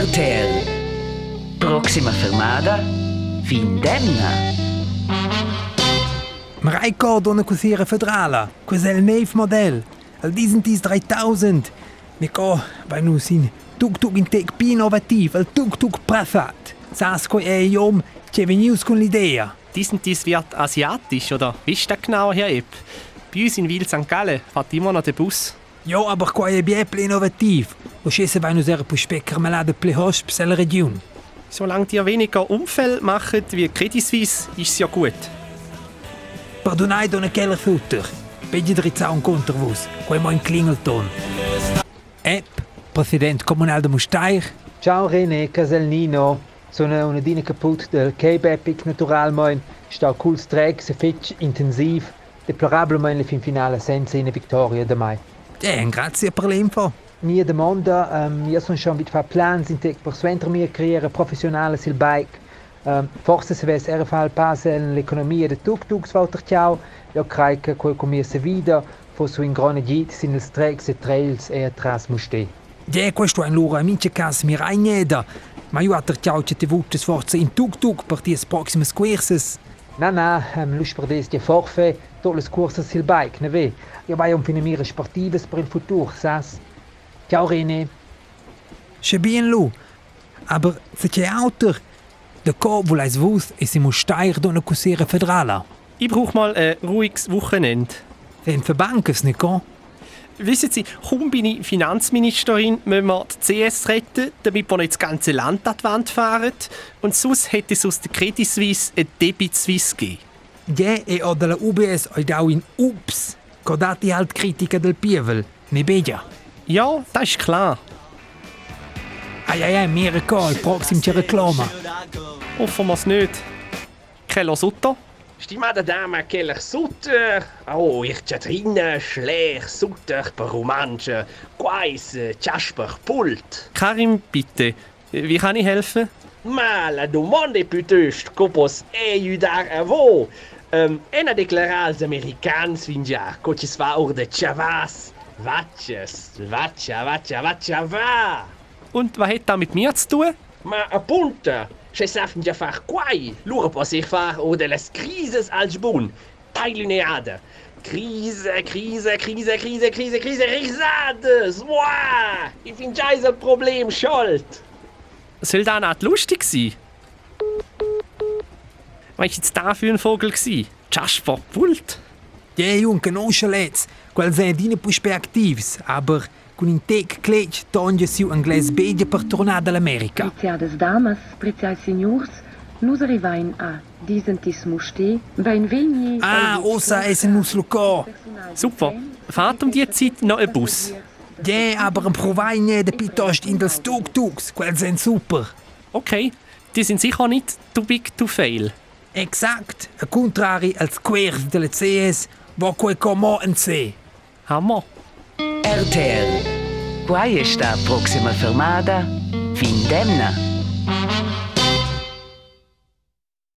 RTL. Proxima fermada, Findemna. Ma ricordo una cosira federale, questo è il nuovo modello, il Disentis 3000. Mi co, bei nu sin tuk-tuk in tec più innovativo, il tuk-tuk perfetto. Sasco e iom, ci venius con l'idea. Dies und dies wird asiatisch, oder? Wie ist das genau, Herr Epp? Bei uns in Wil St. Gallen fährt immer noch der Bus. Ja, aber qua è bien più innovativ. Lo scese vai nu sera pu specker malade ple hosp sella region. Solange ihr weniger Unfälle macht wie Credit Suisse, ist es ja gut. Pardonai don keller futter. Peggi drizza un contro vos, qua mo in klingelton. Epp, president comunal de Mustair. Ciao René Casellnino. Sono una dina kaputt del Cape Epic Naturalmoin. Sta cools Träg, se fetch intensiv. Deplorablemein le fin finale senza in vittoria da mai. Eh, grazie per l'info. Mia domanda, um, io sono schon mit plans in tec per suentra mia carriera professionale sul bike. Um, forse se ves era fal passe l'economia de tuk-tuks Walter ciao. Io credo che quel come se vida fosse in grande git sin il strex e trails e atras muste. Ja, questo è un loro amici cas mi ragneda. Ma io atter ciao che te vutte sforza in tuk-tuk per ties proximes querses. Na na, um, lus per des die forfe, tot les cursos sul bike, ne ve. Io vai un fine mire sportives per il futuro, sas. Ciao René. Che bien lu. Aber se c'è auter, de co volais vus e si Mustair do una cosira federala. Ich brauche mal ein ruhiges Wochenende. Sen für Bankes, nicht ko? Wissen Sie, kaum bin ich Finanzministerin, müssen wir die CS retten, damit wir nicht das ganze Land an die Wand fahren. Und sonst hätte es aus der Credit Suisse ein Debit Suisse gegeben. Ja, e o della UBS oi dau in ups. Codati halt critica del pievel. Ne beja. Ja, das ist klar. Ai ai ai, mi recall, proxim ci reclama. Hoffen wir es nicht. Keller Sutter? Stimata dama keller sutter, oh, ich chatrina schlecht sutter per romanche, quais chasper pult. Karim, bitte. Wie kann ich helfen? Ma la domanda è piuttosto copos e aiutar a vo. Um, ena declarals americans vinja, co ci fa ur de chavas. Vatches, vatcha, vatcha, vatcha, va. Und was hat das mit mir zu tun? Ma appunto, po sich far o de las crises als bun. Teilineade. Krise, Krise, Krise, Krise, Krise, Krise, Risades! Wow! Ich ja ein Problem schuld. Soll das nicht lustig sein? Was war jetzt da für ein Vogel? Jasper Pult? Ja, jung, conosce lez. Quel sind dine puspe activs, aber con in tec clec tonge siu angles bedia per tornar dall'America. Preziadas damas, preziai signors, nus arrivain a disentis muste, vein vegni... Ah, ossa es in nus loco. Super. Fahrt um die Zeit noch ein Bus? Ja, aber ein Provaine de pitost in das tuk-tuks, quel sind super. Okay, die sind sicher nicht too big to fail. Exakt, a contrari als quers delle CS, wo quel como en se. Hammer. RTL. Quai sta proxima fermada? Findemna.